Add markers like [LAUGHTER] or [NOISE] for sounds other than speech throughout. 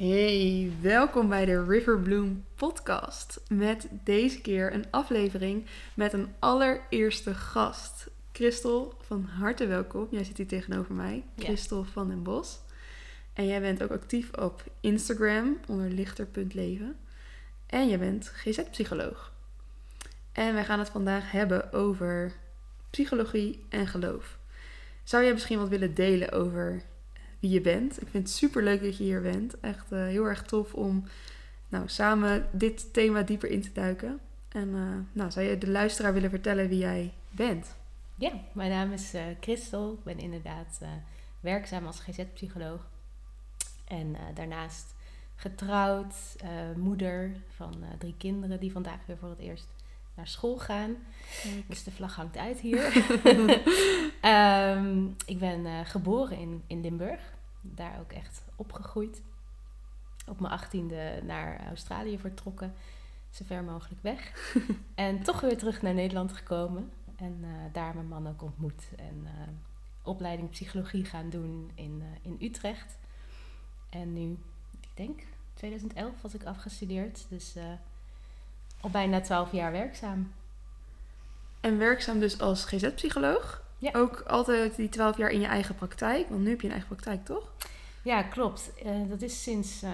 Hey, welkom bij de Riverbloom podcast. Met deze keer een aflevering met een allereerste gast. Christel, van harte welkom. Jij zit hier tegenover mij. Christel van den Bos. En jij bent ook actief op Instagram onder lichter.leven. En je bent GZ-psycholoog. En wij gaan het vandaag hebben over psychologie en geloof. Zou jij misschien wat willen delen over wie je bent? Ik vind het super leuk dat je hier bent. Echt eh, heel erg tof om nou, samen dit thema dieper in te duiken. En eh, nou, zou je de luisteraar willen vertellen wie jij bent? Ja, mijn naam is eh, Christel. Ik ben inderdaad werkzaam als GZ-psycholoog. En daarnaast getrouwd, moeder van drie kinderen die vandaag weer voor het eerst naar school gaan. Dus de vlag hangt uit hier. [LAUGHS] [LAUGHS] Ehm, ik ben eh, geboren in, in Limburg. Daar ook echt opgegroeid. Op mijn achttiende naar Australië vertrokken. Zo ver mogelijk weg. [LAUGHS] en toch weer terug naar Nederland gekomen. En eh, daar mijn man ook ontmoet. En eh, opleiding psychologie gaan doen in, in Utrecht. En nu, ik denk 2011 was ik afgestudeerd. Dus al bijna 12 jaar werkzaam. En werkzaam dus als GZ-psycholoog. Ja. Ook altijd die 12 jaar in je eigen praktijk. Want nu heb je een eigen praktijk, toch? Ja, klopt. Eh, dat is sinds eh,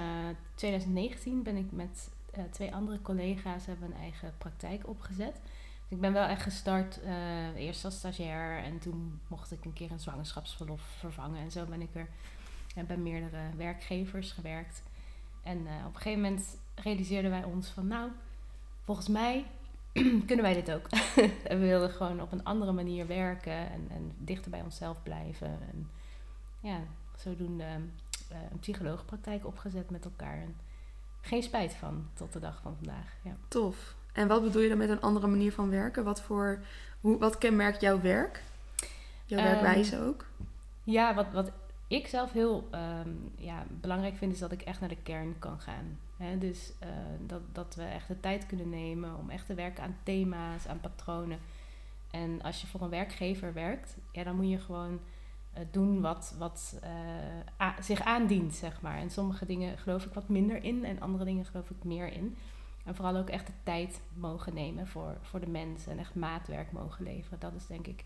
2019 ben ik met eh, twee andere collega's hebben een eigen praktijk opgezet. Dus ik ben wel echt gestart eerst als stagiair en toen mocht ik een keer een zwangerschapsverlof vervangen. En zo ben ik er bij meerdere werkgevers gewerkt. En op een gegeven moment realiseerden wij ons van nou, volgens mij [CLEARS THROAT] kunnen wij dit ook. en [LAUGHS] we wilden gewoon op een andere manier werken en, en dichter bij onszelf blijven. En ja, zodoende eh, een psycholoogpraktijk opgezet met elkaar. En geen spijt van tot de dag van vandaag. Ja. Tof. En wat bedoel je dan met een andere manier van werken? Wat, voor, hoe, wat kenmerkt jouw werk? Jouw Ehm, werkwijze ook? Ja, wat, wat ik zelf heel ehm, ja, belangrijk vind, is dat ik echt naar de kern kan gaan. Dus eh, dat, dat we echt de tijd kunnen nemen om echt te werken aan thema's, aan patronen. En als je voor een werkgever werkt, ja, dan moet je gewoon eh, doen wat, wat eh, zich aandient, zeg maar. En sommige dingen geloof ik wat minder in en andere dingen geloof ik meer in. En vooral ook echt de tijd mogen nemen voor, voor de mensen en echt maatwerk mogen leveren. Dat is denk ik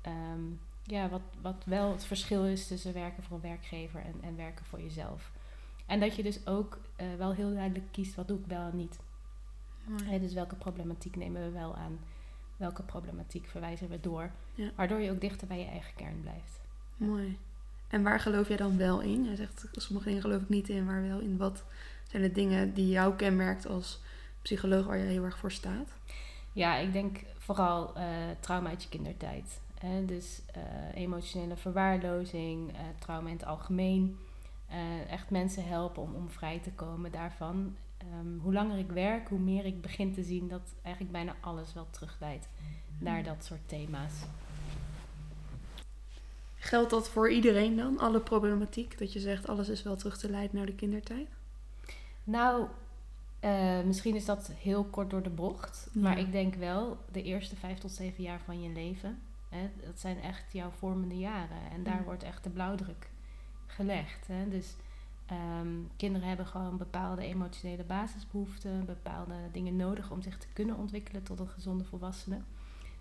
ehm, ja, wat, wat wel het verschil is tussen werken voor een werkgever en, en werken voor jezelf. En dat je dus ook eh, wel heel duidelijk kiest wat doe ik wel en niet. Dus welke problematiek nemen we wel aan, welke problematiek verwijzen we door. Ja. Waardoor je ook dichter bij je eigen kern blijft. Mooi. En waar geloof jij dan wel in? Jij zegt, sommige dingen geloof ik niet in, maar wel in. Wat zijn de dingen die jou kenmerkt als psycholoog waar je heel erg voor staat? Ja, ik denk vooral eh, trauma uit je kindertijd. Hè? Dus eh, emotionele verwaarlozing, trauma in het algemeen. Eh, echt mensen helpen om, om vrij te komen daarvan. Ehm, hoe langer ik werk, hoe meer ik begin te zien dat eigenlijk bijna alles wel terugleidt naar dat soort thema's. Geldt dat voor iedereen dan? Alle problematiek? Dat je zegt, alles is wel terug te leiden naar de kindertijd? Nou, eh, misschien is dat heel kort door de bocht. Ja. Maar ik denk wel, de eerste vijf tot zeven jaar van je leven, hè, dat zijn echt jouw vormende jaren. En daar Ja. wordt echt de blauwdruk gelegd. Hè. Dus ehm, kinderen hebben gewoon bepaalde emotionele basisbehoeften, bepaalde dingen nodig om zich te kunnen ontwikkelen tot een gezonde volwassene.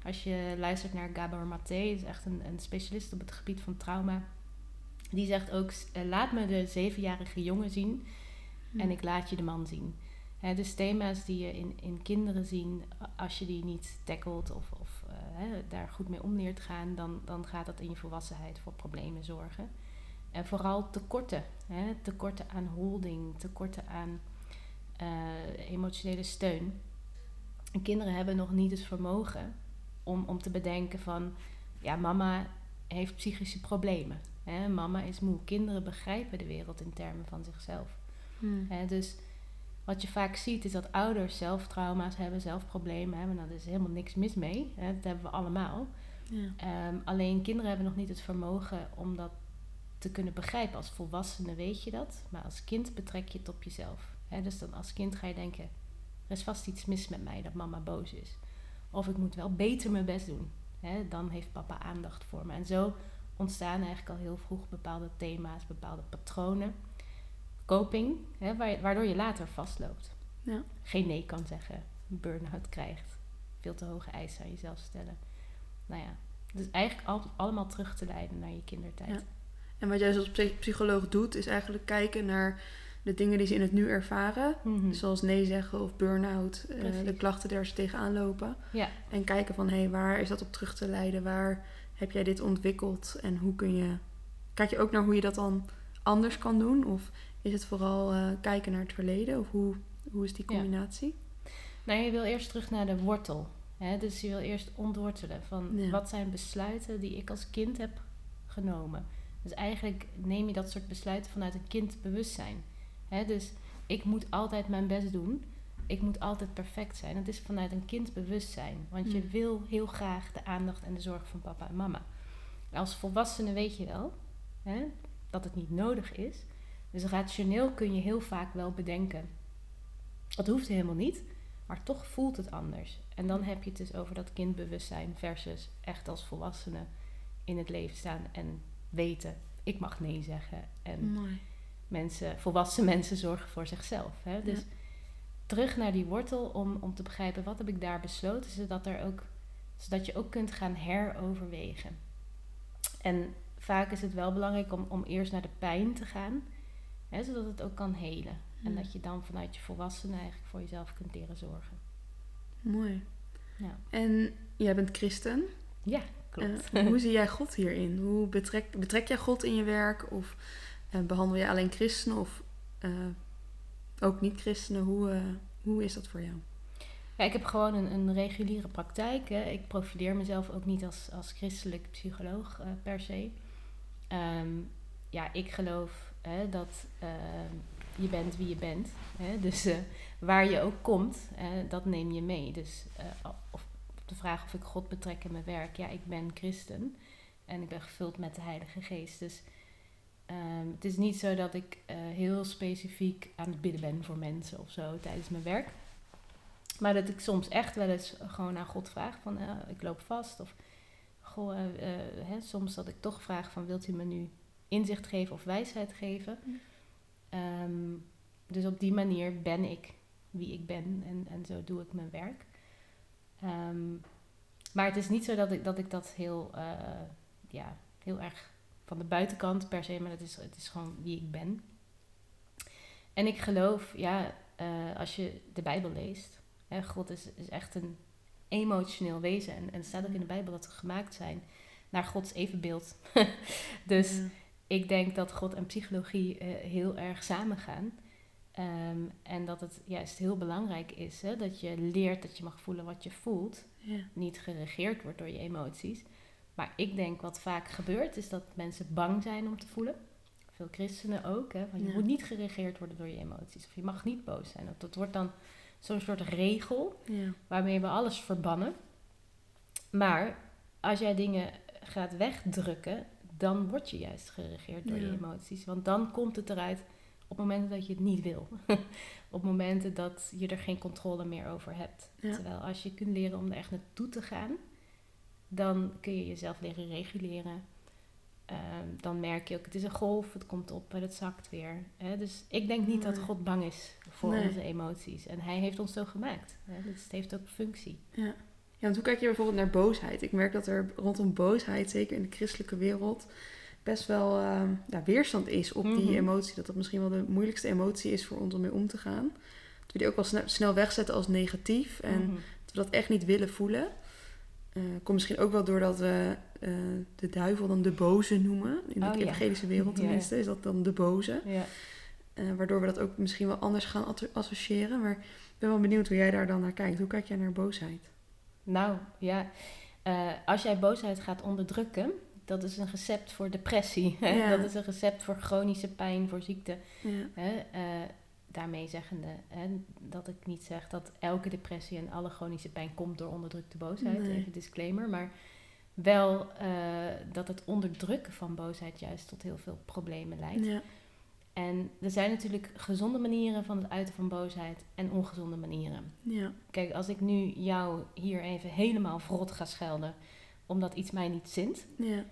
Als je luistert naar Gabor Maté, is echt een, een specialist op het gebied van trauma. Die zegt ook, eh, laat me de zevenjarige jongen zien en ik laat je de man zien. Hè, dus thema's die je in, in kinderen zien, als je die niet tackelt of, of eh, daar goed mee om leert te gaan, dan, dan gaat dat in je volwassenheid voor problemen zorgen. En vooral tekorten. Hè, tekorten aan holding, tekorten aan eh, emotionele steun. En kinderen hebben nog niet het vermogen om, om te bedenken van, ja, mama heeft psychische problemen. Hè, mama is moe. Kinderen begrijpen de wereld in termen van zichzelf. Hmm. Hè, dus wat je vaak ziet is dat ouders zelf trauma's hebben, zelf problemen hebben. Nou, daar is helemaal niks mis mee. Hè, dat hebben we allemaal. Ja. Ehm, alleen kinderen hebben nog niet het vermogen om dat te kunnen begrijpen. Als volwassene weet je dat, maar als kind betrek je het op jezelf. Dus dan als kind ga je denken, er is vast iets mis met mij dat mama boos is. Of ik moet wel beter mijn best doen. Dan heeft papa aandacht voor me. En zo ontstaan eigenlijk al heel vroeg bepaalde thema's, bepaalde patronen. coping, waardoor je later vastloopt. Ja. Geen nee kan zeggen, een burn-out krijgt, veel te hoge eisen aan jezelf stellen. Nou ja, dus eigenlijk al, allemaal terug te leiden naar je kindertijd. Ja. En wat jij als psy- psycholoog doet, is eigenlijk kijken naar de dingen die ze in het nu ervaren. Mhm. Zoals nee zeggen of burn-out, eh, de klachten daar ze tegenaan lopen. Ja. En kijken van, hé, hey, waar is dat op terug te leiden? Waar heb jij dit ontwikkeld? En hoe kun je... Kijk je ook naar hoe je dat dan anders kan doen? Of is het vooral eh, kijken naar het verleden? Of hoe, hoe is die Ja. combinatie? Nou, je wil eerst terug naar de wortel. Hè? Dus je wil eerst ontwortelen van Ja. wat zijn besluiten die ik als kind heb genomen. Dus eigenlijk neem je dat soort besluiten vanuit een kindbewustzijn. Hè? Dus ik moet altijd mijn best doen. Ik moet altijd perfect zijn. Dat is vanuit een kindbewustzijn. Want je Mm. wil heel graag de aandacht en de zorg van papa en mama. Als volwassene weet je wel hè, dat het niet nodig is. Dus rationeel kun je heel vaak wel bedenken. Dat hoeft helemaal niet. Maar toch voelt het anders. En dan heb je het dus over dat kindbewustzijn versus echt als volwassene in het leven staan en weten, ik mag nee zeggen. En Mooi. mensen, volwassen mensen zorgen voor zichzelf. Hè? Dus Ja. terug naar die wortel om, om te begrijpen wat heb ik daar besloten, zodat, er ook, zodat je ook kunt gaan heroverwegen. En vaak is het wel belangrijk om, om eerst naar de pijn te gaan, hè, zodat het ook kan helen. En dat je dan vanuit je volwassenen eigenlijk voor jezelf kunt leren zorgen. Mooi. Ja, En jij bent christen. ja klopt. Hoe [LAUGHS] zie jij God hierin? Hoe betrek, betrek jij God in je werk? Of eh, behandel je alleen christenen of eh, ook niet-christenen? Hoe, eh, hoe is dat voor jou? Ja, ik heb gewoon een, een reguliere praktijk. Hè. Ik profileer mezelf ook niet als, als christelijk psycholoog per se. Ehm, ja, ik geloof hè, dat ehm, je bent wie je bent. Hè. Dus waar je ook komt, hè, dat neem je mee. Dus of, de vraag of ik God betrek in mijn werk. Ja, ik ben christen. En ik ben gevuld met de Heilige Geest. Dus ehm, het is niet zo dat ik eh, heel specifiek aan het bidden ben voor mensen of zo tijdens mijn werk. Maar dat ik soms echt wel eens gewoon aan God vraag van eh, ik loop vast. Of goh, eh, hè, soms dat ik toch vraag van wilt u me nu inzicht geven of wijsheid geven. Mm. Ehm, dus op die manier ben ik wie ik ben en, en zo doe ik mijn werk. Ehm, maar het is niet zo dat ik dat, ik dat heel, eh, ja, heel erg van de buitenkant per se, maar het is, het is gewoon wie ik ben. En ik geloof, ja, eh, als je de Bijbel leest, hè, God is, is echt een emotioneel wezen. En, en het staat ook in de Bijbel dat we gemaakt zijn naar Gods evenbeeld. [LAUGHS] dus ik denk dat God en psychologie eh, heel erg samengaan. Ehm, en dat het juist heel belangrijk is hè, dat je leert dat je mag voelen wat je voelt. Ja. Niet geregeerd wordt door je emoties. Maar ik denk wat vaak gebeurt is dat mensen bang zijn om te voelen. Veel christenen ook. Hè, van je Ja. moet niet geregeerd worden door je emoties. Of je mag niet boos zijn. Dat, wordt dan zo'n soort regel Ja. waarmee we alles verbannen. Maar als jij dingen gaat wegdrukken, dan word je juist geregeerd door je emoties. Want dan komt het eruit op momenten dat je het niet wil. [LAUGHS] op momenten dat je er geen controle meer over hebt. Ja. Terwijl als je kunt leren om er echt naartoe te gaan, dan kun je jezelf leren reguleren. Ehm, dan merk je ook, het is een golf, het komt op en het zakt weer. Hè? Dus ik denk niet dat. God bang is voor Nee. onze emoties. En hij heeft ons zo gemaakt. Hè? Dus het heeft ook functie. Ja. ja, want hoe kijk je bijvoorbeeld naar boosheid? Ik merk dat er rondom boosheid, zeker in de christelijke wereld, best wel ehm, ja, weerstand is op die Mhm. emotie. Dat dat misschien wel de moeilijkste emotie is voor ons om mee om te gaan. Dat we die ook wel sne- snel wegzetten als negatief. En Mhm. dat we dat echt niet willen voelen. Eh komt misschien ook wel doordat we eh, de duivel dan de boze noemen. In de Oh, ja. wereld Ja. tenminste is dat dan de boze. Ja. Eh, waardoor we dat ook misschien wel anders gaan associëren. Maar ik ben wel benieuwd hoe jij daar dan naar kijkt. Hoe kijk jij naar boosheid? Nou ja, als jij boosheid gaat onderdrukken, dat is een recept voor depressie. [LAUGHS] Ja. Dat is een recept voor chronische pijn, voor ziekte. Ja, Hè? Eh, daarmee zeggende hè, dat ik niet zeg dat elke depressie en alle chronische pijn komt door onderdrukte boosheid. Nee. Even disclaimer. Maar wel eh, dat het onderdrukken van boosheid juist tot heel veel problemen leidt. ja, En er zijn natuurlijk gezonde manieren van het uiten van boosheid en ongezonde manieren. ja, Kijk, als ik nu jou hier even helemaal verrot ga schelden omdat iets mij niet zint, ja,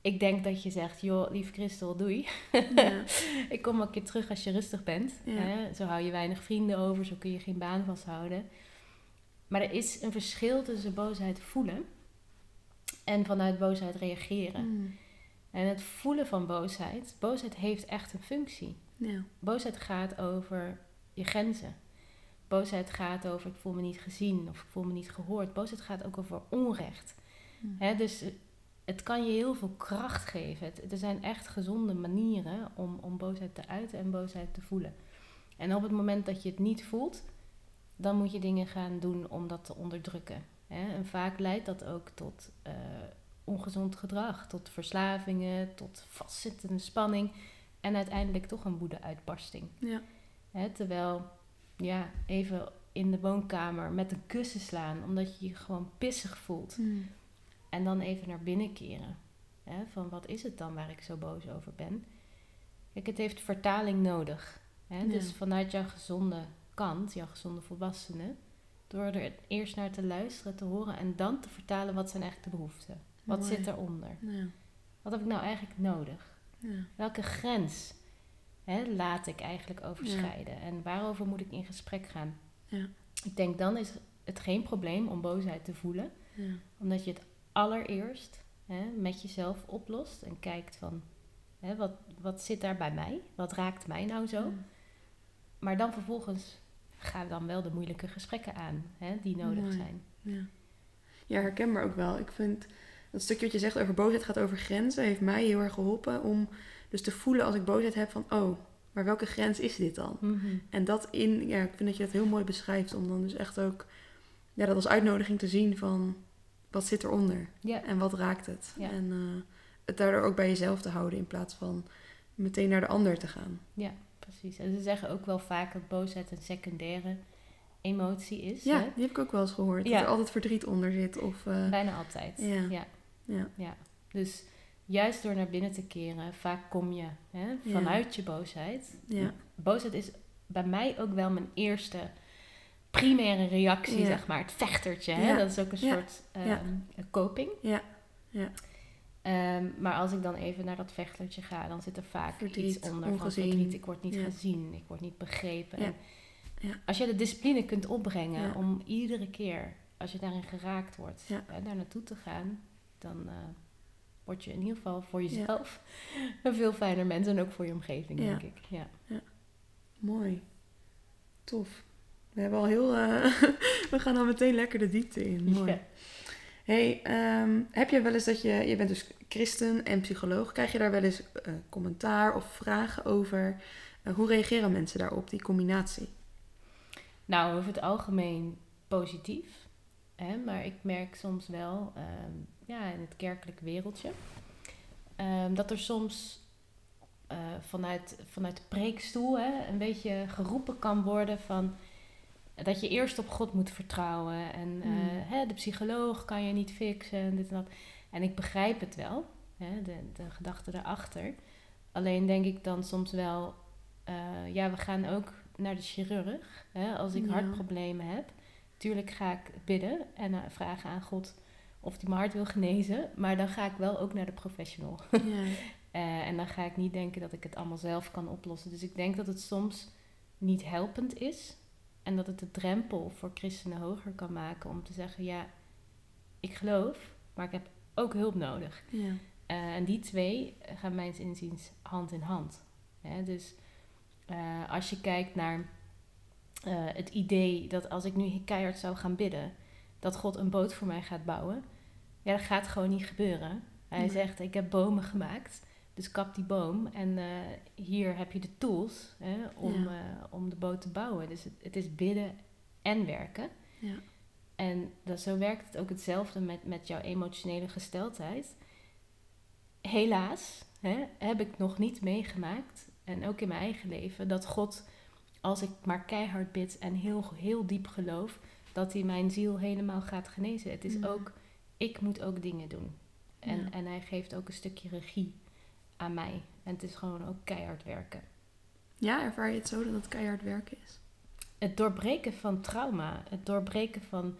ik denk dat je zegt, joh, lieve Christel, doei. Ja. [LAUGHS] ik kom wel een keer terug als je rustig bent. Ja. Hè? Zo hou je weinig vrienden over, zo kun je geen baan vasthouden. Maar er is een verschil tussen boosheid voelen en vanuit boosheid reageren. Mm. En het voelen van boosheid, boosheid heeft echt een functie. Ja. Boosheid gaat over je grenzen. Boosheid gaat over ik voel me niet gezien of ik voel me niet gehoord. Boosheid gaat ook over onrecht. Mm. Hè, dus het kan je heel veel kracht geven. Het, er zijn echt gezonde manieren om, om boosheid te uiten en boosheid te voelen. En op het moment dat je het niet voelt, dan moet je dingen gaan doen om dat te onderdrukken. Hè? En vaak leidt dat ook tot eh, ongezond gedrag, tot verslavingen, tot vastzittende spanning en uiteindelijk toch een woede-uitbarsting. Ja. Hè? Terwijl, ja, even in de woonkamer met een kussen slaan, omdat je je gewoon pissig voelt. Mm. En dan even naar binnen keren. Hè, van wat is het dan waar ik zo boos over ben? Kijk, het heeft vertaling nodig. Hè? Ja. Dus vanuit jouw gezonde kant, jouw gezonde volwassene, door er eerst naar te luisteren, te horen en dan te vertalen wat zijn eigenlijk de behoeften. Wat Mooi. zit eronder? Ja. Wat heb ik nou eigenlijk nodig? Ja. Welke grens hè, laat ik eigenlijk overschrijden? En waarover moet ik in gesprek gaan? Ja. Ik denk dan is het geen probleem om boosheid te voelen Ja. omdat je het allereerst hè, met jezelf oplost en kijkt van hè, wat, wat zit daar bij mij? Wat raakt mij nou zo? Ja. Maar dan vervolgens ga dan wel de moeilijke gesprekken aan hè, die nodig Mooi. zijn. Ja. ja, herkenbaar ook wel. Ik vind dat stukje wat je zegt over boosheid gaat over grenzen, heeft mij heel erg geholpen om dus te voelen als ik boosheid heb van, oh, maar welke grens is dit dan? En dat in, ja, ik vind dat je dat heel mooi beschrijft, om dan dus echt ook ja, dat als uitnodiging te zien van, wat zit eronder Ja, en wat raakt het? Ja. En eh, het daardoor ook bij jezelf te houden in plaats van meteen naar de ander te gaan. precies. En ze zeggen ook wel vaak dat boosheid een secundaire emotie is. Ja, hè? die heb ik ook wel eens gehoord. Ja. Dat er altijd verdriet onder zit. Of, eh, Bijna altijd. Ja. ja. ja. Ja, dus juist door naar binnen te keren, vaak kom je hè, Ja. vanuit je boosheid. Ja. Boosheid is bij mij ook wel mijn eerste primaire reactie, zeg maar. Het vechtertje, hè? Dat is ook een soort Ja. coping. Ja. Ja. Ehm, maar als ik dan even naar dat vechtertje ga, dan zit er vaak Verdriet, iets onder van verdriet. Ik word niet gezien, ik word niet begrepen. Ja. En Ja. Als je de discipline kunt opbrengen om iedere keer, als je daarin geraakt wordt, Ja. hè, daar naartoe te gaan, dan eh, word je in ieder geval voor jezelf [LAUGHS] een veel fijner mens en ook voor je omgeving, Ja. denk ik. Ja. Mooi. Tof. We hebben al heel... eh, [LAUGHS] we gaan al meteen lekker de diepte in. Mooi. Ja. Hey, ehm, heb je wel eens dat je... Je bent dus christen en psycholoog. Krijg je daar wel eens eh, commentaar of vragen over? Eh, hoe reageren mensen daarop, die combinatie? Nou, over het algemeen positief. Hè? Maar ik merk soms wel, ehm, ja, in het kerkelijk wereldje, ehm, dat er soms vanuit, vanuit de preekstoel hè, een beetje geroepen kan worden van dat je eerst op God moet vertrouwen. En eh, Mm. hè, de psycholoog kan je niet fixen en dit en dat. En ik begrijp het wel, hè, de, de gedachte daarachter. Alleen denk ik dan soms wel, eh, ja, we gaan ook naar de chirurg. Hè, als ik Ja. hartproblemen heb, tuurlijk ga ik bidden en eh, vragen aan God of hij mijn hart wil genezen. Maar dan ga ik wel ook naar de professional. Ja. [LAUGHS] En dan ga ik niet denken dat ik het allemaal zelf kan oplossen. Dus ik denk dat het soms niet helpend is. En dat het de drempel voor christenen hoger kan maken om te zeggen: ja, ik geloof, maar ik heb ook hulp nodig. ja. Eh, en die twee gaan mijns inziens hand in hand. Hè? Dus eh, als je kijkt naar eh, het idee dat als ik nu keihard zou gaan bidden, dat God een boot voor mij gaat bouwen. Ja, dat gaat gewoon niet gebeuren. Hij Nee. zegt, ik heb bomen gemaakt, dus kap die boom. En eh, hier heb je de tools hè, om, Ja. eh, om de boot te bouwen. Dus het, het is bidden en werken. Ja. En dat, zo werkt het ook hetzelfde met, met jouw emotionele gesteldheid. Helaas hè, heb ik nog niet meegemaakt, en ook in mijn eigen leven, dat God, als ik maar keihard bid en heel, heel diep geloof, dat hij mijn ziel helemaal gaat genezen. Het is ook, ik moet ook dingen doen. En, en hij geeft ook een stukje regie aan mij. En het is gewoon ook keihard werken. ja, ervaar je het zo dat het keihard werken is? het doorbreken van trauma, het doorbreken van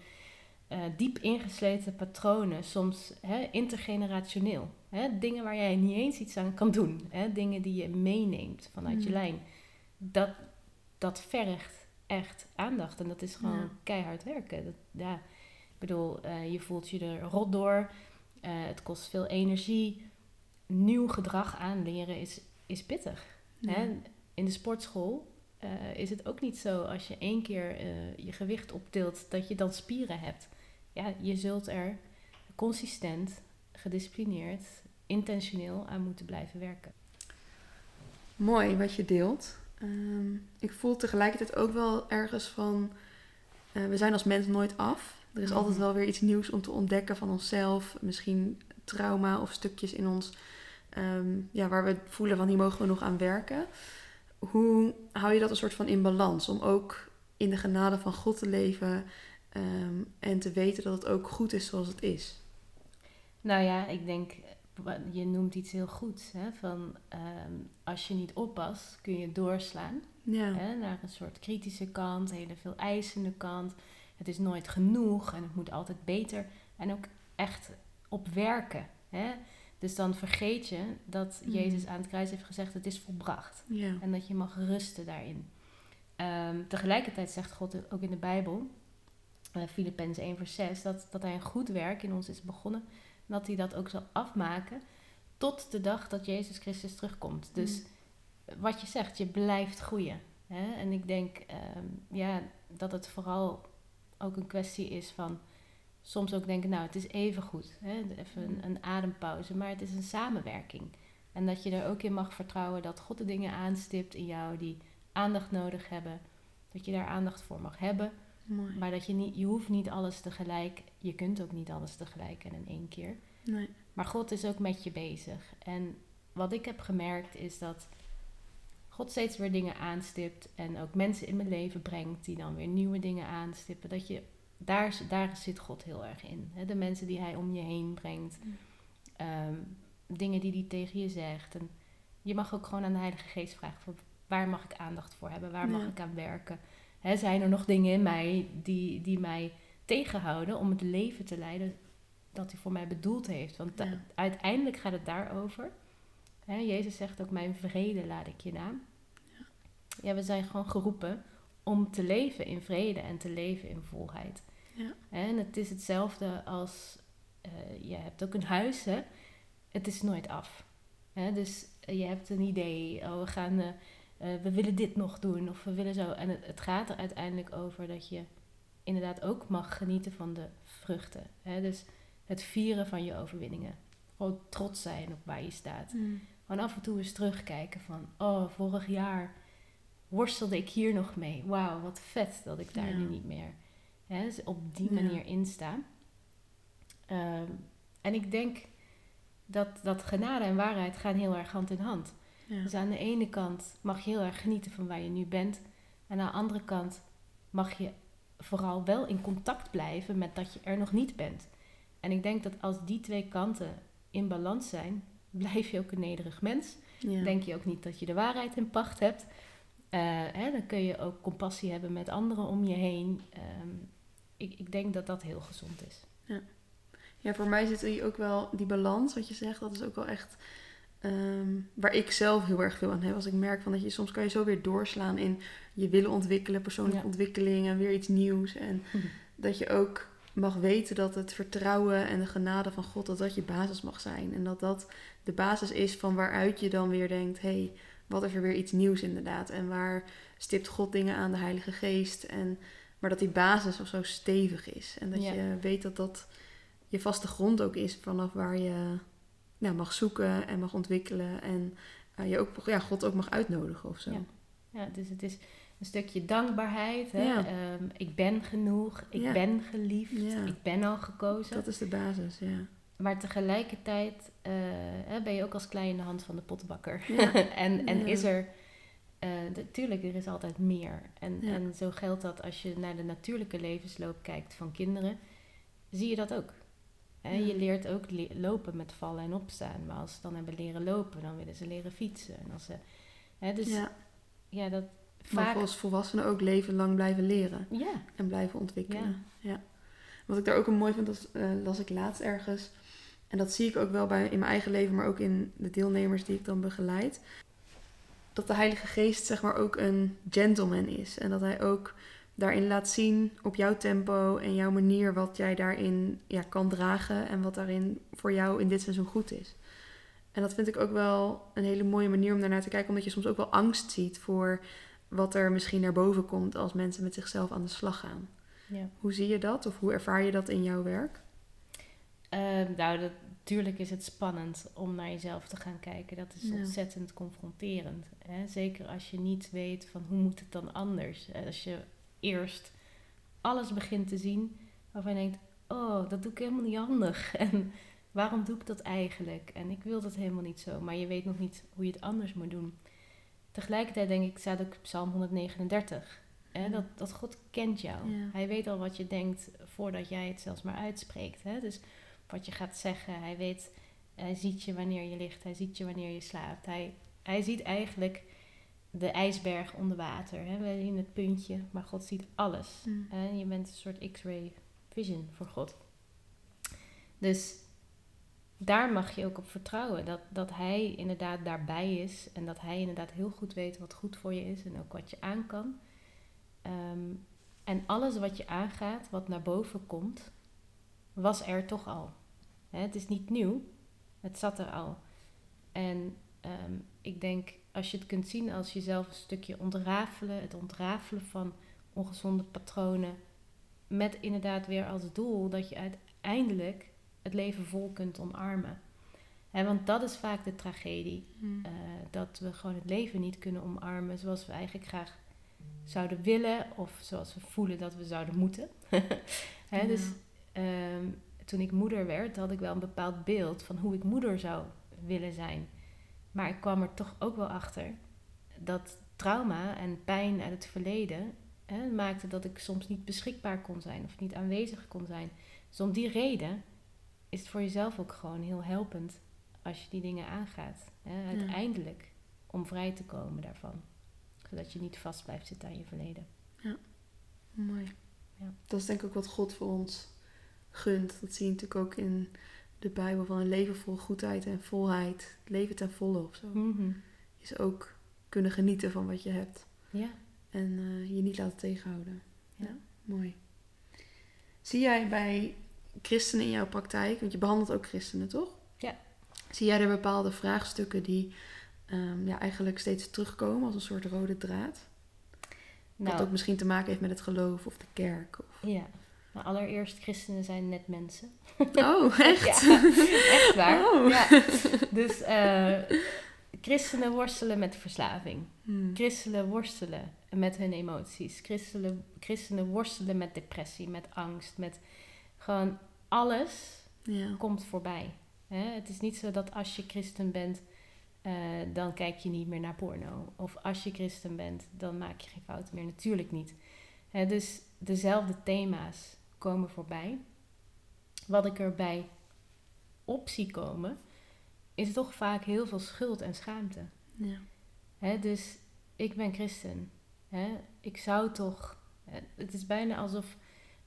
eh, diep ingesleten patronen, soms hè, intergenerationeel. Hè? Dingen waar jij niet eens iets aan kan doen. Hè? Dingen die je meeneemt vanuit je Mm. lijn. Dat, dat vergt echt aandacht. En dat is gewoon Ja. keihard werken. Dat, ja, ik bedoel, eh, je voelt je er rot door. Eh, het kost veel energie. Nieuw gedrag aanleren is, is pittig. Ja. Hè? In de sportschool eh, is het ook niet zo als je één keer eh, je gewicht optilt dat je dan spieren hebt. Ja, je zult er consistent, gedisciplineerd, intentioneel aan moeten blijven werken. Mooi wat je deelt. Ehm, ik voel tegelijkertijd ook wel ergens van... eh, we zijn als mens nooit af. Er is Mhm. altijd wel weer iets nieuws om te ontdekken van onszelf. Misschien trauma of stukjes in ons... ehm, ja, waar we voelen van hier mogen we nog aan werken. Hoe hou je dat een soort van in balans? Om ook in de genade van God te leven... ehm, en te weten dat het ook goed is zoals het is. Nou ja, ik denk, je noemt iets heel goeds. Hè? Van, ehm, als je niet oppast, kun je doorslaan. Ja, hè, naar een soort kritische kant, hele veel eisende kant. Het is nooit genoeg en het moet altijd beter. En ook echt op werken. Hè? Dus dan vergeet je dat Mhm. Jezus aan het kruis heeft gezegd: het is volbracht. ja. En dat je mag rusten daarin. Ehm, tegelijkertijd zegt God ook in de Bijbel, uh, Filippenzen 1 vers 6, dat, dat hij een goed werk in ons is begonnen. En dat hij dat ook zal afmaken tot de dag dat Jezus Christus terugkomt. Dus wat je zegt, je blijft groeien. Hè? En ik denk ehm, ja, dat het vooral ook een kwestie is van soms ook denken, nou het is even goed. Hè? Even een, een adempauze, maar het is een samenwerking. En dat je er ook in mag vertrouwen dat God de dingen aanstipt in jou die aandacht nodig hebben. Dat je daar aandacht voor mag hebben. Mooi. Maar dat je niet, je hoeft niet alles tegelijk. Je kunt ook niet alles tegelijk en in één keer. Nee. Maar God is ook met je bezig. En wat ik heb gemerkt is dat God steeds weer dingen aanstipt. En ook mensen in mijn leven brengt die dan weer nieuwe dingen aanstippen. Dat je, daar, daar zit God heel erg in. Hè? De mensen die hij om je heen brengt. Mm. Ehm, dingen die hij tegen je zegt. En je mag ook gewoon aan de Heilige Geest vragen: van, waar mag ik aandacht voor hebben? Waar mag Ja. ik aan werken? Hè, zijn er nog dingen in mij die, die mij tegenhouden om het leven te leiden dat hij voor mij bedoeld heeft? Want Ja. uiteindelijk gaat het daarover. Hè, Jezus zegt ook: Mijn vrede laat ik je na. Ja. we zijn gewoon geroepen om te leven in vrede en te leven in volheid. Ja. En het is hetzelfde als eh, je hebt ook een huis, hè? Het is nooit af. Hè? Dus eh, je hebt een idee, oh, we gaan, eh, we willen dit nog doen of we willen zo. En het, het gaat er uiteindelijk over dat je inderdaad ook mag genieten van de vruchten. Hè? Dus het vieren van je overwinningen. Gewoon trots zijn op waar je staat. Mm. Gewoon af en toe eens terugkijken van, oh, vorig jaar worstelde ik hier nog mee. Wauw, wat vet dat ik daar Ja. nu niet meer hè, dus op die Ja. manier in sta. Ehm, en ik denk dat, dat genade en waarheid gaan heel erg hand in hand. Ja. Dus aan de ene kant mag je heel erg genieten van waar je nu bent. En aan de andere kant mag je vooral wel in contact blijven met dat je er nog niet bent. En ik denk dat als die twee kanten in balans zijn, [LAUGHS] blijf je ook een nederig mens. Ja. Denk je ook niet dat je de waarheid in pacht hebt. Eh, hè, dan kun je ook compassie hebben met anderen om je heen. Ehm, ik, ik denk dat dat heel gezond is. Ja, voor mij zit hier ook wel die balans, wat je zegt, dat is ook wel echt ehm, waar ik zelf heel erg veel aan heb. Als ik merk van dat je soms kan je zo weer doorslaan in je willen ontwikkelen, persoonlijke Ja. ontwikkeling en weer iets nieuws. En Mhm. dat je ook mag weten dat het vertrouwen en de genade van God, dat dat je basis mag zijn. En dat dat de basis is van waaruit je dan weer denkt, hé, hey, wat is er weer iets nieuws inderdaad? En waar stipt God dingen aan, de Heilige Geest? En, maar dat die basis of zo stevig is. En dat Ja. je weet dat dat je vaste grond ook is vanaf waar je nou, mag zoeken en mag ontwikkelen. En eh, je ook, ja, God ook mag uitnodigen of zo. Ja. Ja, dus het is een stukje dankbaarheid. Hè? Ja. Ehm, ik ben genoeg, ik Ja. ben geliefd, ik ben al gekozen. Dat is de basis, ja. Maar tegelijkertijd eh, ben je ook als klei in de hand van de pottenbakker. Ja. [LAUGHS] en en is er, natuurlijk, er is altijd meer. En, Ja. en zo geldt dat als je naar de natuurlijke levensloop kijkt van kinderen, zie je dat ook. Hè, Ja. Je leert ook le- lopen met vallen en opstaan. Maar als ze dan hebben leren lopen, dan willen ze leren fietsen. En als ze, hè, dus ja, ja. dat Maar als volwassenen ook leven lang blijven leren Ja, en blijven ontwikkelen. Ja. Wat ik daar ook een mooi vind, dat eh, las ik laatst ergens. en dat zie ik ook wel bij, in mijn eigen leven, maar ook in de deelnemers die ik dan begeleid, dat de Heilige Geest zeg maar ook een gentleman is. En dat hij ook daarin laat zien op jouw tempo en jouw manier wat jij daarin ja, kan dragen en wat daarin voor jou in dit seizoen goed is. En dat vind ik ook wel een hele mooie manier om daarnaar te kijken, omdat je soms ook wel angst ziet voor wat er misschien naar boven komt als mensen met zichzelf aan de slag gaan. Ja. Hoe zie je dat of hoe ervaar je dat in jouw werk? Ehm, nou, natuurlijk is het spannend om naar jezelf te gaan kijken. Dat is Ja. ontzettend confronterend. Hè? Zeker als je niet weet van hoe moet het dan anders. Eh, Als je eerst alles begint te zien waarvan je denkt... oh, dat doe ik helemaal niet handig. [LAUGHS] En waarom doe ik dat eigenlijk? En ik wil dat helemaal niet zo. Maar je weet nog niet hoe je het anders moet doen. Tegelijkertijd denk ik, staat ook Psalm 139... Hè? Ja. Dat, dat God kent jou. Ja. Hij weet al wat je denkt voordat jij het zelfs maar uitspreekt. Hè? Dus wat je gaat zeggen. Hij weet, hij ziet je wanneer je ligt, hij ziet je wanneer je slaapt. Hij, hij ziet eigenlijk de ijsberg onder water. Hè? We zien het puntje, maar God ziet alles. Mm. Je bent een soort X-ray vision voor God. Dus daar mag je ook op vertrouwen. Dat, dat hij inderdaad daarbij is. En dat hij inderdaad heel goed weet wat goed voor je is. En ook wat je aan kan. Ehm, en alles wat je aangaat, wat naar boven komt, was er toch al. Het is niet nieuw. Het zat er al. En ehm, ik denk, als je het kunt zien als jezelf een stukje ontrafelen, het ontrafelen van ongezonde patronen, met inderdaad weer als doel dat je uiteindelijk het leven vol kunt omarmen. Hè, want dat is vaak de tragedie. Mm. eh, dat we gewoon het leven niet kunnen omarmen zoals we eigenlijk graag zouden willen of zoals we voelen dat we zouden moeten. [LAUGHS] Hè, Ja. Dus toen ik moeder werd, had ik wel een bepaald beeld van hoe ik moeder zou willen zijn. Maar ik kwam er toch ook wel achter dat trauma en pijn uit het verleden hè, maakte dat ik soms niet beschikbaar kon zijn of niet aanwezig kon zijn. Dus om die reden is het voor jezelf ook gewoon heel helpend als je die dingen aangaat. Hè, uiteindelijk om vrij te komen daarvan. Zodat je niet vast blijft zitten aan je verleden. Mooi. Ja. Dat is denk ik ook wat God voor ons gunt. Dat zie je natuurlijk ook in de Bijbel van een leven vol goedheid en volheid. Leven ten volle of zo. Mhm. Is ook kunnen genieten van wat je hebt. Ja. En eh, je niet laten tegenhouden. Ja. Ja. mooi. Zie jij bij christenen in jouw praktijk, want je behandelt ook christenen, toch? Ja. Zie jij er bepaalde vraagstukken die ehm, ja, eigenlijk steeds terugkomen als een soort rode draad? Wat Nou, ook misschien te maken heeft met het geloof of de kerk. Of... ja. Allereerst, christenen zijn net mensen. Oh, [LAUGHS] echt? Ja, [LAUGHS] echt waar. Oh. Ja. Dus eh, christenen worstelen met verslaving. Hmm. Christenen worstelen met hun emoties. Christenen, christenen worstelen met depressie, met angst, met gewoon alles Ja. komt voorbij. Hè? Het is niet zo dat als je christen bent, eh, dan kijk je niet meer naar porno. Of als je christen bent, dan maak je geen fouten meer. Natuurlijk niet. Hè, dus dezelfde thema's komen voorbij. Wat ik erbij op zie komen, is toch vaak heel veel schuld en schaamte. Ja. Hè, dus ik ben christen. Hè? Ik zou toch. Het is bijna alsof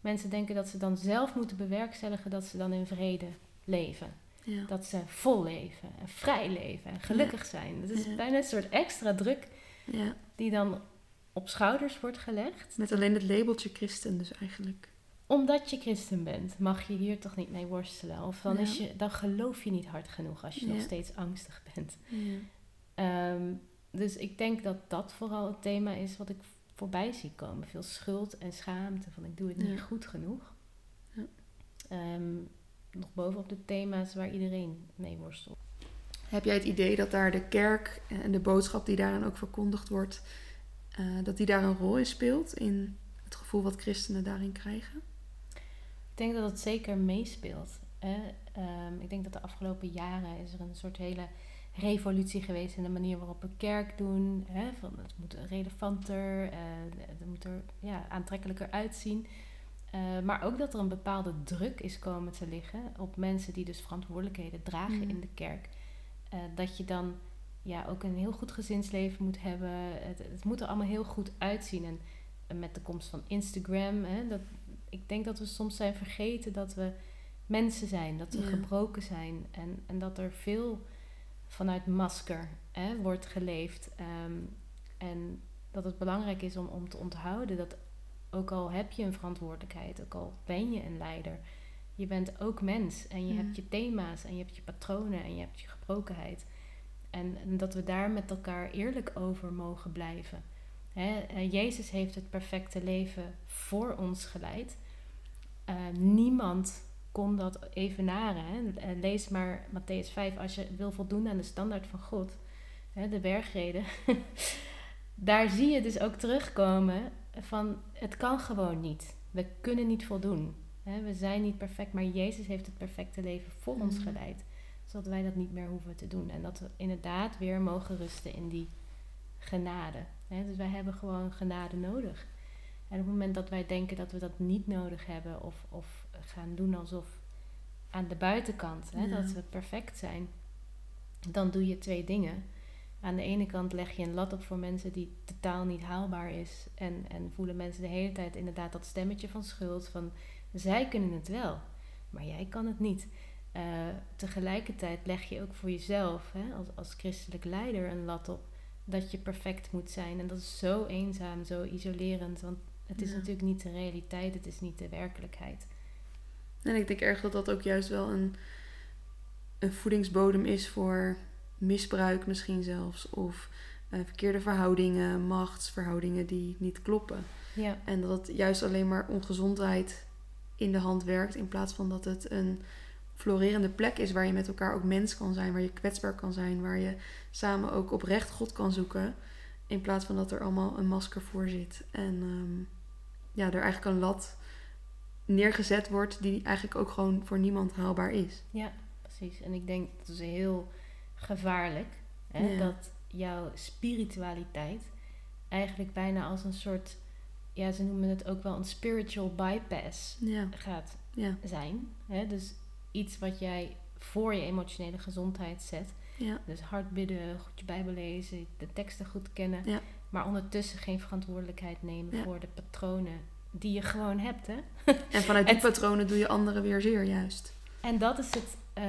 mensen denken dat ze dan zelf moeten bewerkstelligen dat ze dan in vrede leven. Ja. Dat ze vol leven en vrij leven en gelukkig zijn. Dat is Ja. bijna een soort extra druk ja. die dan op schouders wordt gelegd. Met alleen het labeltje christen dus eigenlijk. Omdat je christen bent, mag je hier toch niet mee worstelen. Of dan, Ja. is je, dan geloof je niet hard genoeg als je nog steeds angstig bent. Ja. Ehm, dus ik denk dat dat vooral het thema is wat ik voorbij zie komen. Veel schuld en schaamte van ik doe het niet goed genoeg. Ja. Ehm, nog bovenop de thema's waar iedereen mee worstelt. Heb jij het idee dat daar de kerk en de boodschap die daarin ook verkondigd wordt, eh, dat die daar een rol in speelt in het gevoel wat christenen daarin krijgen? Ik denk dat het zeker meespeelt. Hè? Ehm, ik denk dat de afgelopen jaren is er een soort hele revolutie geweest in de manier waarop we kerk doen. Hè? Van, het moet relevanter, eh, het moet er ja, aantrekkelijker uitzien. Eh, maar ook dat er een bepaalde druk is komen te liggen op mensen die dus verantwoordelijkheden dragen Mhm. in de kerk. Eh, dat je dan ja, ook een heel goed gezinsleven moet hebben. Het, het moet er allemaal heel goed uitzien. En, en met de komst van Instagram, hè, dat, ik denk dat we soms zijn vergeten dat we mensen zijn, dat we Ja. gebroken zijn en, en dat er veel vanuit masker hè, wordt geleefd. Ehm, en dat het belangrijk is om, om te onthouden dat ook al heb je een verantwoordelijkheid, ook al ben je een leider, je bent ook mens en je hebt je thema's en je hebt je patronen en je hebt je gebrokenheid. En, en dat we daar met elkaar eerlijk over mogen blijven. Hè, Jezus heeft het perfecte leven voor ons geleid. Eh, niemand kon dat evenaren. Hè. Eh, Lees maar Matthäus 5 als je wil voldoen aan de standaard van God. Hè, de bergreden. [LAUGHS] Daar zie je dus ook terugkomen van het kan gewoon niet. We kunnen niet voldoen. Hè, we zijn niet perfect, maar Jezus heeft het perfecte leven voor ons Mhm. geleid. Zodat wij dat niet meer hoeven te doen. En dat we inderdaad weer mogen rusten in die genade. Hè, dus wij hebben gewoon genade nodig. En op het moment dat wij denken dat we dat niet nodig hebben, of, of gaan doen alsof aan de buitenkant hè, Ja. dat we perfect zijn, dan doe je twee dingen. Aan de ene kant leg je een lat op voor mensen die totaal niet haalbaar is. En, en voelen mensen de hele tijd inderdaad dat stemmetje van schuld. Van zij kunnen het wel, maar jij kan het niet. Eh, tegelijkertijd leg je ook voor jezelf hè, als, als christelijk leider een lat op dat je perfect moet zijn. En dat is zo eenzaam, zo isolerend. Want het is Ja. natuurlijk niet de realiteit, het is niet de werkelijkheid. En ik denk erg dat dat ook juist wel een, een voedingsbodem is voor misbruik misschien zelfs. Of eh, verkeerde verhoudingen, machtsverhoudingen die niet kloppen. Ja, En dat het juist alleen maar ongezondheid in de hand werkt. In plaats van dat het een florerende plek is waar je met elkaar ook mens kan zijn. Waar je kwetsbaar kan zijn. Waar je samen ook oprecht God kan zoeken. In plaats van dat er allemaal een masker voor zit. En ehm, ja, er eigenlijk een lat neergezet wordt die eigenlijk ook gewoon voor niemand haalbaar is. ja, precies. En ik denk dat is heel gevaarlijk. Hè, Ja. Dat jouw spiritualiteit eigenlijk bijna als een soort... Ja, ze noemen het ook wel een spiritual bypass Ja, gaat ja, zijn. Hè? Dus iets wat jij voor je emotionele gezondheid zet. Ja, Dus hard bidden, goed je Bijbel lezen, de teksten goed kennen. Ja. Maar ondertussen geen verantwoordelijkheid nemen Ja. voor de patronen die je gewoon hebt. Hè? En vanuit [LAUGHS] die patronen doe je anderen weer zeer juist. En dat is het, eh,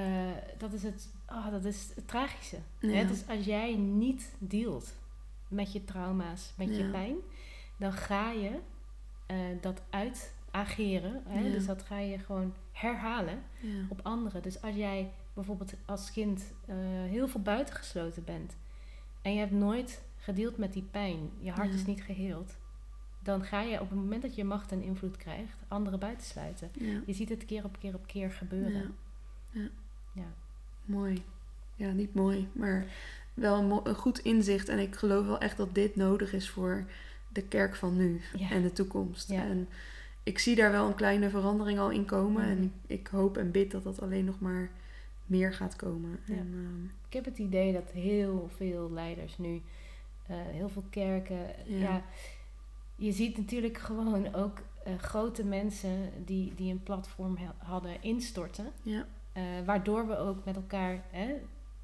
dat is het, oh, dat is het tragische. Hè? Dus als jij niet dealt met je trauma's, met je pijn, dan ga je eh, dat uitageren. Hè? Dus dat ga je gewoon herhalen. Op anderen. Dus als jij bijvoorbeeld als kind eh, heel veel buitengesloten bent en je hebt nooit gedeeld met die pijn, je hart Ja. is niet geheeld, dan ga je op het moment dat je macht en invloed krijgt, anderen buitensluiten. Ja. Je ziet het keer op keer op keer gebeuren. Ja. Ja. Mooi. Ja, niet mooi, maar wel een, mo- een goed inzicht. En ik geloof wel echt dat dit nodig is voor de kerk van nu en de toekomst. En ik zie daar wel een kleine verandering al in komen. En ik, ik hoop en bid dat dat alleen nog maar meer gaat komen. Ja. En, ehm, Ik heb het idee dat heel veel leiders nu, eh, heel veel kerken, Ja. ja. je ziet natuurlijk gewoon ook eh, grote mensen die, die een platform hadden instorten. ja, Eh, waardoor we ook met elkaar hè,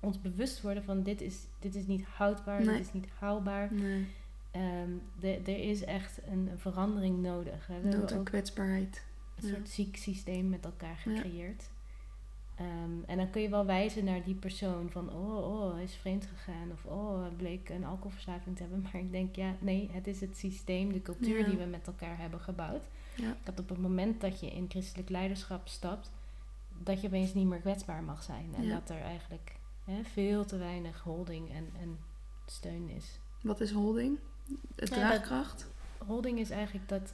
ons bewust worden van dit is, dit is niet houdbaar, Nee. dit is niet haalbaar. nee, Ehm, er is echt een, een verandering nodig. Hè. We nood en kwetsbaarheid. een soort ziek systeem met elkaar gecreëerd. Ehm, en dan kun je wel wijzen naar die persoon van oh, oh, hij is vreemd gegaan of oh, hij bleek een alcoholverslaving te hebben. [LAUGHS] Maar ik denk ja, nee, het is het systeem, de cultuur Ja. die we met elkaar hebben gebouwd. Ja. Dat op het moment dat je in christelijk leiderschap stapt, dat je opeens niet meer kwetsbaar mag zijn. En Ja. dat er eigenlijk hè, veel te weinig holding en, en steun is. Wat is holding? Het draagkracht? Holding is eigenlijk dat,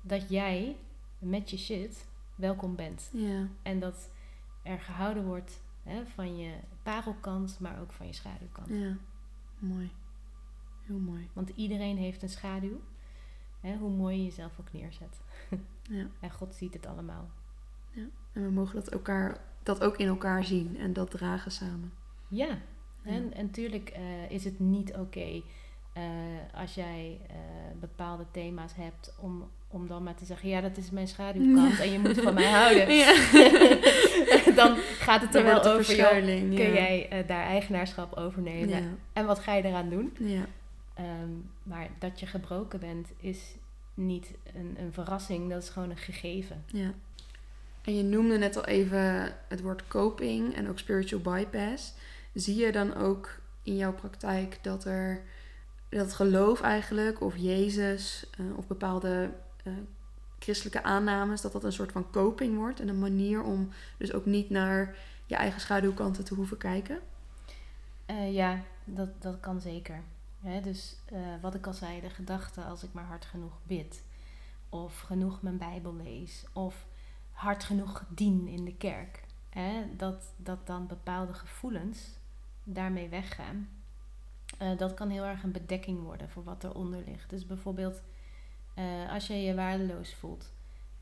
dat jij met je shit welkom bent. Ja, En dat er gehouden wordt hè, van je parelkant, maar ook van je schaduwkant. ja. Mooi. Heel mooi. Want iedereen heeft een schaduw. Hè, hoe mooi je jezelf ook neerzet. Ja. [LAUGHS] En God ziet het allemaal. En we mogen dat, elkaar, dat ook in elkaar zien en dat dragen samen. Ja, Ja. en, en tuurlijk eh, is het niet oké eh, als jij eh, bepaalde thema's hebt om, om dan maar te zeggen, ja, dat is mijn schaduwkant en je moet van mij [LAUGHS] houden. Ja. [LAUGHS] dan gaat het er wel over, verschuiling. kun ja. jij eh, daar eigenaarschap over nemen Ja. en wat ga je eraan doen? Ja. Ehm, maar dat je gebroken bent is niet een, een verrassing, dat is gewoon een gegeven. Ja. En je noemde net al even het woord coping en ook spiritual bypass. Zie je dan ook in jouw praktijk dat er dat geloof eigenlijk, of Jezus, uh, of bepaalde uh, christelijke aannames, dat dat een soort van coping wordt en een manier om dus ook niet naar je eigen schaduwkanten te hoeven kijken? Uh, ja, dat, dat kan zeker. dus wat ik al zei, de gedachte als ik maar hard genoeg bid, of genoeg mijn Bijbel lees, of hard genoeg dien in de kerk, dat, dat dan bepaalde gevoelens daarmee weggaan. Dat kan heel erg een bedekking worden voor wat eronder ligt. Dus bijvoorbeeld uh, als je je waardeloos voelt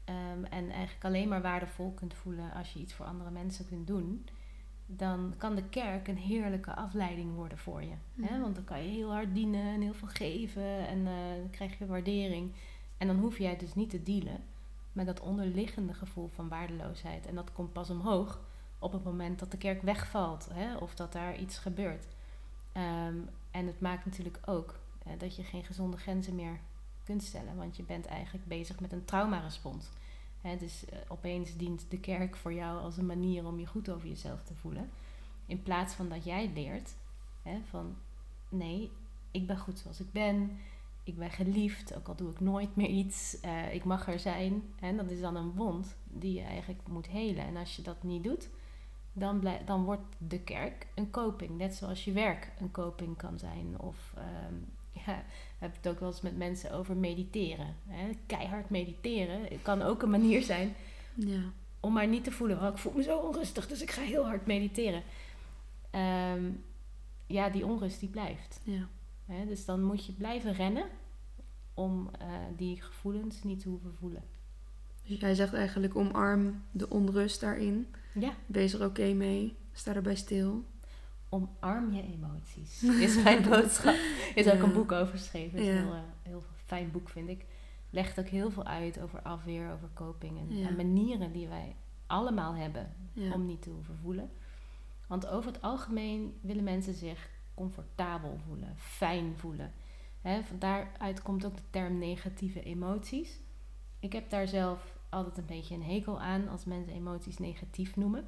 um, en eigenlijk alleen maar waardevol kunt voelen als je iets voor andere mensen kunt doen, dan kan de kerk een heerlijke afleiding worden voor je. Hè? Mhm. Want dan kan je heel hard dienen en heel veel geven en uh, dan krijg je waardering. En dan hoef jij dus niet te dealen met dat onderliggende gevoel van waardeloosheid. En dat komt pas omhoog op het moment dat de kerk wegvalt hè? of dat daar iets gebeurt. Um, en het maakt natuurlijk ook uh, dat je geen gezonde grenzen meer stellen, want je bent eigenlijk bezig met een traumarespons. Hè, dus uh, opeens dient de kerk voor jou als een manier om je goed over jezelf te voelen. In plaats van dat jij leert van nee, ik ben goed zoals ik ben. Ik ben geliefd, ook al doe ik nooit meer iets. Uh, ik mag er zijn. En dat is dan een wond die je eigenlijk moet helen. En als je dat niet doet, dan, dan wordt de kerk een coping. Net zoals je werk een coping kan zijn. Of um, [LAUGHS] ja, hebben het ook wel eens met mensen over mediteren. Hè? Keihard mediteren kan ook een manier zijn ja. om maar niet te voelen. Oh, ik voel me zo onrustig, dus ik ga heel hard mediteren. Um, ja, die onrust die blijft. Ja. Hè? Dus dan moet je blijven rennen om uh, die gevoelens niet te hoeven voelen. Dus jij zegt eigenlijk omarm de onrust daarin. Ja. Wees er oké mee. Sta erbij stil. Omarm je emoties. [LAUGHS] Is mijn boodschap. Is ook een boek over geschreven. Is een heel, uh, heel fijn boek, vind ik. Legt ook heel veel uit over afweer, over coping. En, en manieren die wij allemaal hebben om niet te hoeven voelen. Want over het algemeen willen mensen zich comfortabel voelen, fijn voelen. He, van daaruit komt ook de term negatieve emoties. Ik heb daar zelf altijd een beetje een hekel aan als mensen emoties negatief noemen.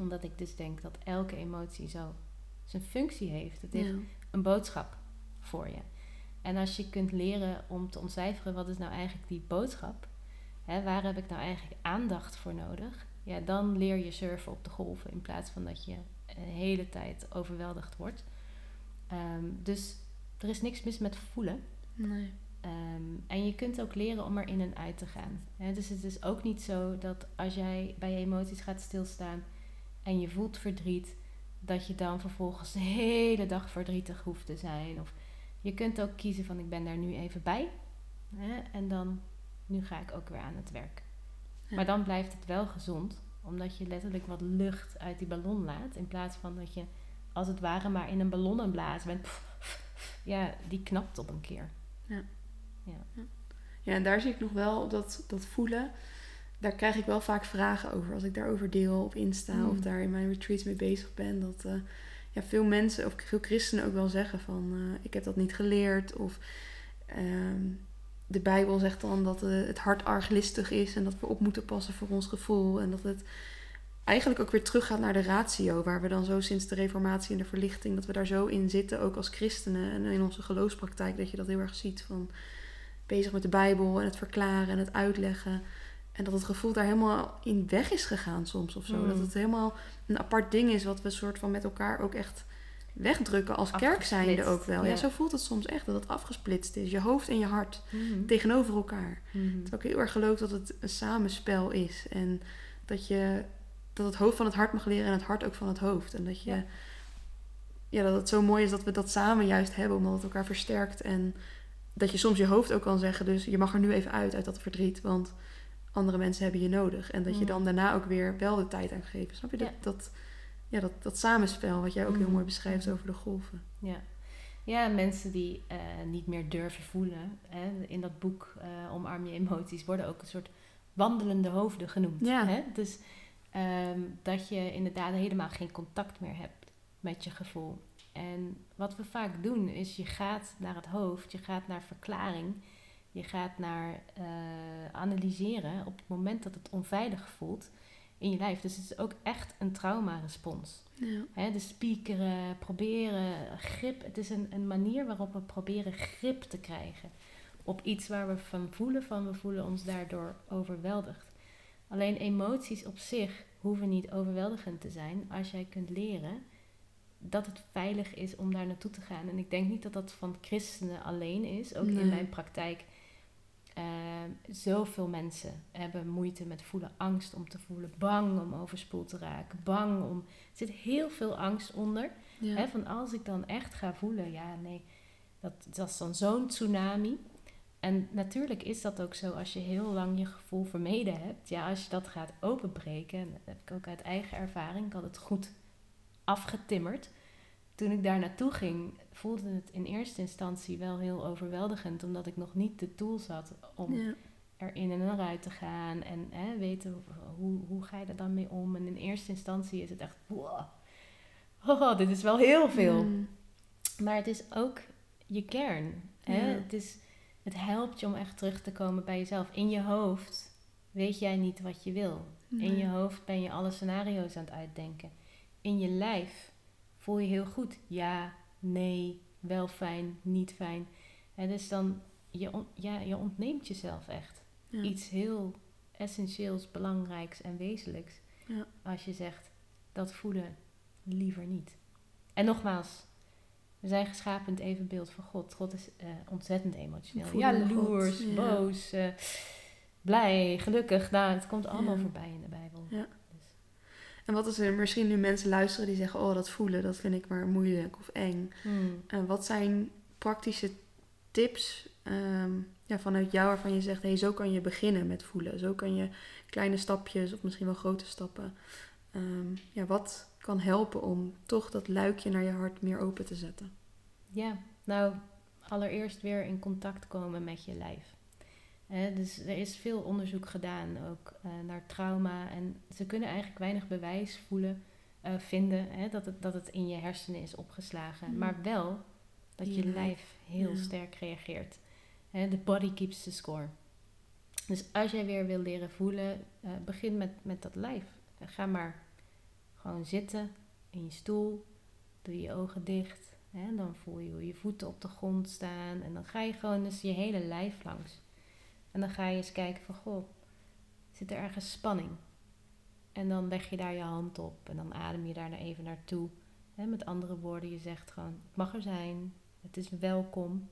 Omdat ik dus denk dat elke emotie zo zijn functie heeft. Het heeft een boodschap voor je. En als je kunt leren om te ontcijferen wat is nou eigenlijk die boodschap, hè, waar heb ik nou eigenlijk aandacht voor nodig, ja, dan leer je surfen op de golven in plaats van dat je de hele tijd overweldigd wordt. Ehm, dus er is niks mis met voelen. Nee. Ehm, en je kunt ook leren om er in en uit te gaan. dus het is ook niet zo dat als jij bij je emoties gaat stilstaan en je voelt verdriet, dat je dan vervolgens de hele dag verdrietig hoeft te zijn. Of je kunt ook kiezen van ik ben daar nu even bij. en dan, nu ga ik ook weer aan het werk. Maar dan blijft het wel gezond, omdat je letterlijk wat lucht uit die ballon laat. In plaats van dat je als het ware maar in een ballon aan blazen bent. ja, die knapt op een keer. Ja. Ja. ja, en daar zie ik nog wel dat, dat voelen. Daar krijg ik wel vaak vragen over. Als ik daarover deel op Insta of mm. daar in mijn retreats mee bezig ben. Dat uh, ja, veel mensen of veel christenen ook wel zeggen van uh, ik heb dat niet geleerd. Of ehm, de Bijbel zegt dan dat uh, het hart arglistig is en dat we op moeten passen voor ons gevoel. En dat het eigenlijk ook weer teruggaat naar de ratio, waar we dan zo sinds de reformatie en de verlichting, dat we daar zo in zitten, ook als christenen en in onze geloofspraktijk, dat je dat heel erg ziet van bezig met de Bijbel en het verklaren en het uitleggen. En dat het gevoel daar helemaal in weg is gegaan soms of zo. Dat hmm. het helemaal een apart ding is wat we soort van met elkaar ook echt wegdrukken als kerk zijnde ook wel. Ja. zo voelt het soms echt dat het afgesplitst is. Je hoofd en je hart hmm. tegenover elkaar. Mm. Terwijl ik heel erg geloof dat het een samenspel is. En dat, je, dat het hoofd van het hart mag leren en het hart ook van het hoofd. En dat je... Ja. ja, dat het zo mooi is dat we dat samen juist hebben, omdat het elkaar versterkt en dat je soms je hoofd ook kan zeggen, dus je mag er nu even uit uit dat verdriet, want andere mensen hebben je nodig. En dat je dan mm. daarna ook weer wel de tijd aan geeft. Snap je? Dat, dat, ja, dat, dat samenspel wat jij ook heel mm. mooi beschrijft over de golven. Ja, ja mensen die uh, niet meer durven voelen. Hè, in dat boek uh, Omarm je emoties worden ook een soort wandelende hoofden genoemd. Ja. Hè? Dus um, dat je inderdaad helemaal geen contact meer hebt met je gevoel. En wat we vaak doen is je gaat naar het hoofd, je gaat naar verklaring Je gaat naar eh, analyseren op het moment dat het onveilig voelt in je lijf. Dus het is ook echt een traumarespons. Ja. De spiekeren, proberen grip. Het is een, een manier waarop we proberen grip te krijgen op iets waar we van voelen, van we voelen ons daardoor overweldigd. Alleen emoties op zich hoeven niet overweldigend te zijn als jij kunt leren dat het veilig is om daar naartoe te gaan. En ik denk niet dat dat van christenen alleen is. Ook Nee. in mijn praktijk. Eh, zoveel mensen hebben moeite met voelen, angst om te voelen, bang om overspoeld te raken, bang om. Er zit heel veel angst onder. Ja. Hè, van als ik dan echt ga voelen, ja, nee, dat, dat is dan zo'n tsunami. En natuurlijk is dat ook zo als je heel lang je gevoel vermeden hebt. Ja, als je dat gaat openbreken, en dat heb ik ook uit eigen ervaring, ik had het goed afgetimmerd. Toen ik daar naartoe ging, voelde het in eerste instantie wel heel overweldigend, omdat ik nog niet de tools had om Ja. er in en eruit te gaan en hè, weten hoe, hoe ga je er dan mee om. En in eerste instantie is het echt, wow, oh, dit is wel heel veel. Mm. Maar het is ook je kern. Hè? Ja. Het, is, het helpt je om echt terug te komen bij jezelf. In je hoofd weet jij niet wat je wil. In je hoofd ben je alle scenario's aan het uitdenken. In je lijf voel je heel goed. Ja, nee, wel fijn, niet fijn. En dus dan, je, on- ja, je ontneemt jezelf echt Ja. iets heel essentieels, belangrijks en wezenlijks. Ja. Als je zegt, dat voelen liever niet. En nogmaals, we zijn geschapen in het evenbeeld van God. God is eh, ontzettend emotioneel. Voelende God, Jaloers, ja. boos, eh, blij, gelukkig. Nou, het komt allemaal Ja. voorbij in de Bijbel. Ja. En wat als er misschien nu mensen luisteren die zeggen: Oh, dat voelen, dat vind ik maar moeilijk of eng. hmm. En wat zijn praktische tips ehm, ja, vanuit jou waarvan je zegt: hey, zo kan je beginnen met voelen. Zo kan je kleine stapjes of misschien wel grote stappen. ehm, ja, wat kan helpen om toch dat luikje naar je hart meer open te zetten? Ja, nou, allereerst weer in contact komen met je lijf. Dus er is veel onderzoek gedaan ook eh, naar trauma. En ze kunnen eigenlijk weinig bewijs voelen, eh, vinden dat, het, dat het in je hersenen is opgeslagen. Mm. Maar wel dat je lijf heel ja. sterk reageert. The body keeps the score. Dus als jij weer wil leren voelen, eh, begin met, met dat lijf. Ga maar gewoon zitten in je stoel. Doe je ogen dicht. Hè, dan voel je hoe je voeten op de grond staan. En dan ga je gewoon dus je hele lijf langs. En dan ga je eens kijken van, goh, zit er ergens spanning? En dan leg je daar je hand op. En dan adem je daar nou even naartoe. Hè, met andere woorden, je zegt gewoon, het mag er zijn. Het is welkom.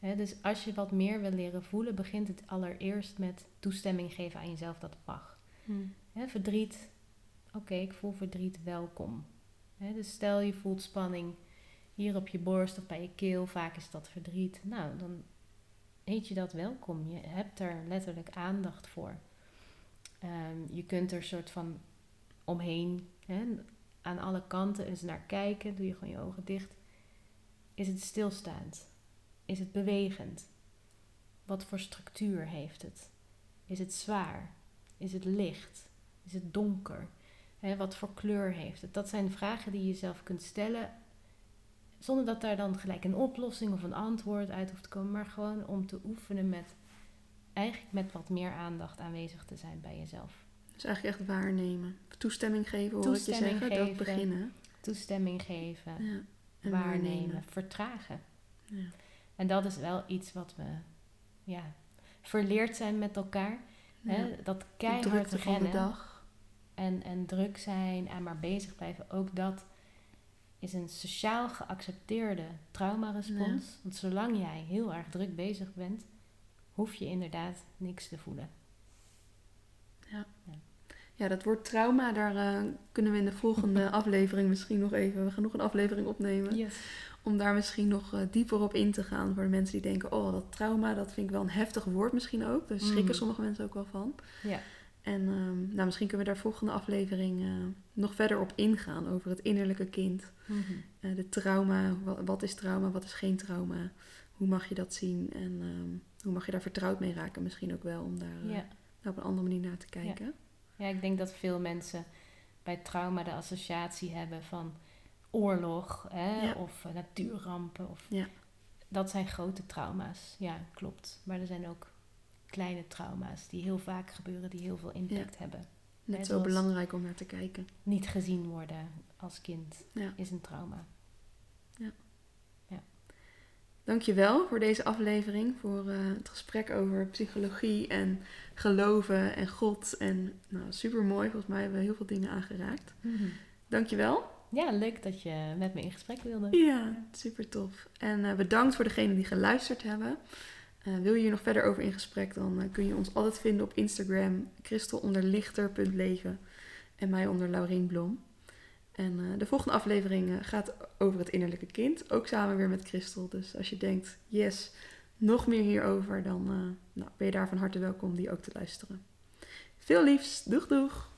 Dus als je wat meer wil leren voelen, begint het allereerst met toestemming geven aan jezelf dat het mag. Hè, verdriet, oké, ik voel verdriet, welkom. Dus stel je voelt spanning hier op je borst of bij je keel, vaak is dat verdriet. Nou, dan heet je dat welkom. Je hebt er letterlijk aandacht voor. Ehm, je kunt er soort van omheen, hè, aan alle kanten eens naar kijken. Doe je gewoon je ogen dicht. Is het stilstaand? Is het bewegend? Wat voor structuur heeft het? Is het zwaar? Is het licht? Is het donker? Wat voor kleur heeft het? Dat zijn vragen die je zelf kunt stellen. Zonder dat daar dan gelijk een oplossing of een antwoord uit hoeft te komen. Maar gewoon om te oefenen met eigenlijk met wat meer aandacht aanwezig te zijn bij jezelf. Dus eigenlijk echt waarnemen. Toestemming geven, hoor Toestemming ik je zeggen. Dat beginnen. Toestemming geven, Ja. En waarnemen, vertragen. Ja. En dat is wel iets wat we ja, verleerd zijn met elkaar. Ja. Hè? Dat keihard drukte van de rennen dag. en, en druk zijn en maar bezig blijven. Ook dat is een sociaal geaccepteerde traumarespons. Want zolang jij heel erg druk bezig bent, hoef je inderdaad niks te voelen. Ja, dat woord trauma, daar eh, kunnen we in de volgende [LAUGHS] aflevering misschien nog even... We gaan nog een aflevering opnemen. Yes. Om daar misschien nog eh, dieper op in te gaan voor de mensen die denken... Oh, dat trauma, dat vind ik wel een heftig woord misschien ook. Daar schrikken Mhm. sommige mensen ook wel van. Ja. En ehm, nou, misschien kunnen we daar volgende aflevering eh, nog verder op ingaan. Over het innerlijke kind. Eh, de trauma, wa- wat is trauma, wat is geen trauma? Hoe mag je dat zien? En ehm, hoe mag je daar vertrouwd mee raken misschien ook wel... om daar eh, Ja. op een andere manier naar te kijken. ja, ik denk dat veel mensen bij trauma de associatie hebben van oorlog hè, Ja. of natuurrampen. Of Ja. dat zijn grote trauma's. Ja, klopt. Maar er zijn ook kleine trauma's die heel vaak gebeuren, die heel veel impact hebben. Net zo belangrijk om naar te kijken. Niet gezien worden als kind Ja. is een trauma. Dankjewel voor deze aflevering, voor eh, het gesprek over psychologie en geloven en God. En nou, super mooi, volgens mij hebben we heel veel dingen aangeraakt. Dankjewel. Ja, leuk dat je met me in gesprek wilde. Ja, super tof. En eh, bedankt voor degenen die geluisterd hebben. Eh, wil je hier nog verder over in gesprek, dan eh, kun je ons altijd vinden op Instagram, christel_lichter.leven en mij onder Laurien Blom. En eh, de volgende aflevering gaat over het innerlijke kind, ook samen weer met Christel. Dus als je denkt, yes, nog meer hierover, dan nou, ben je daar van harte welkom die ook te luisteren. Veel liefs, doeg doeg!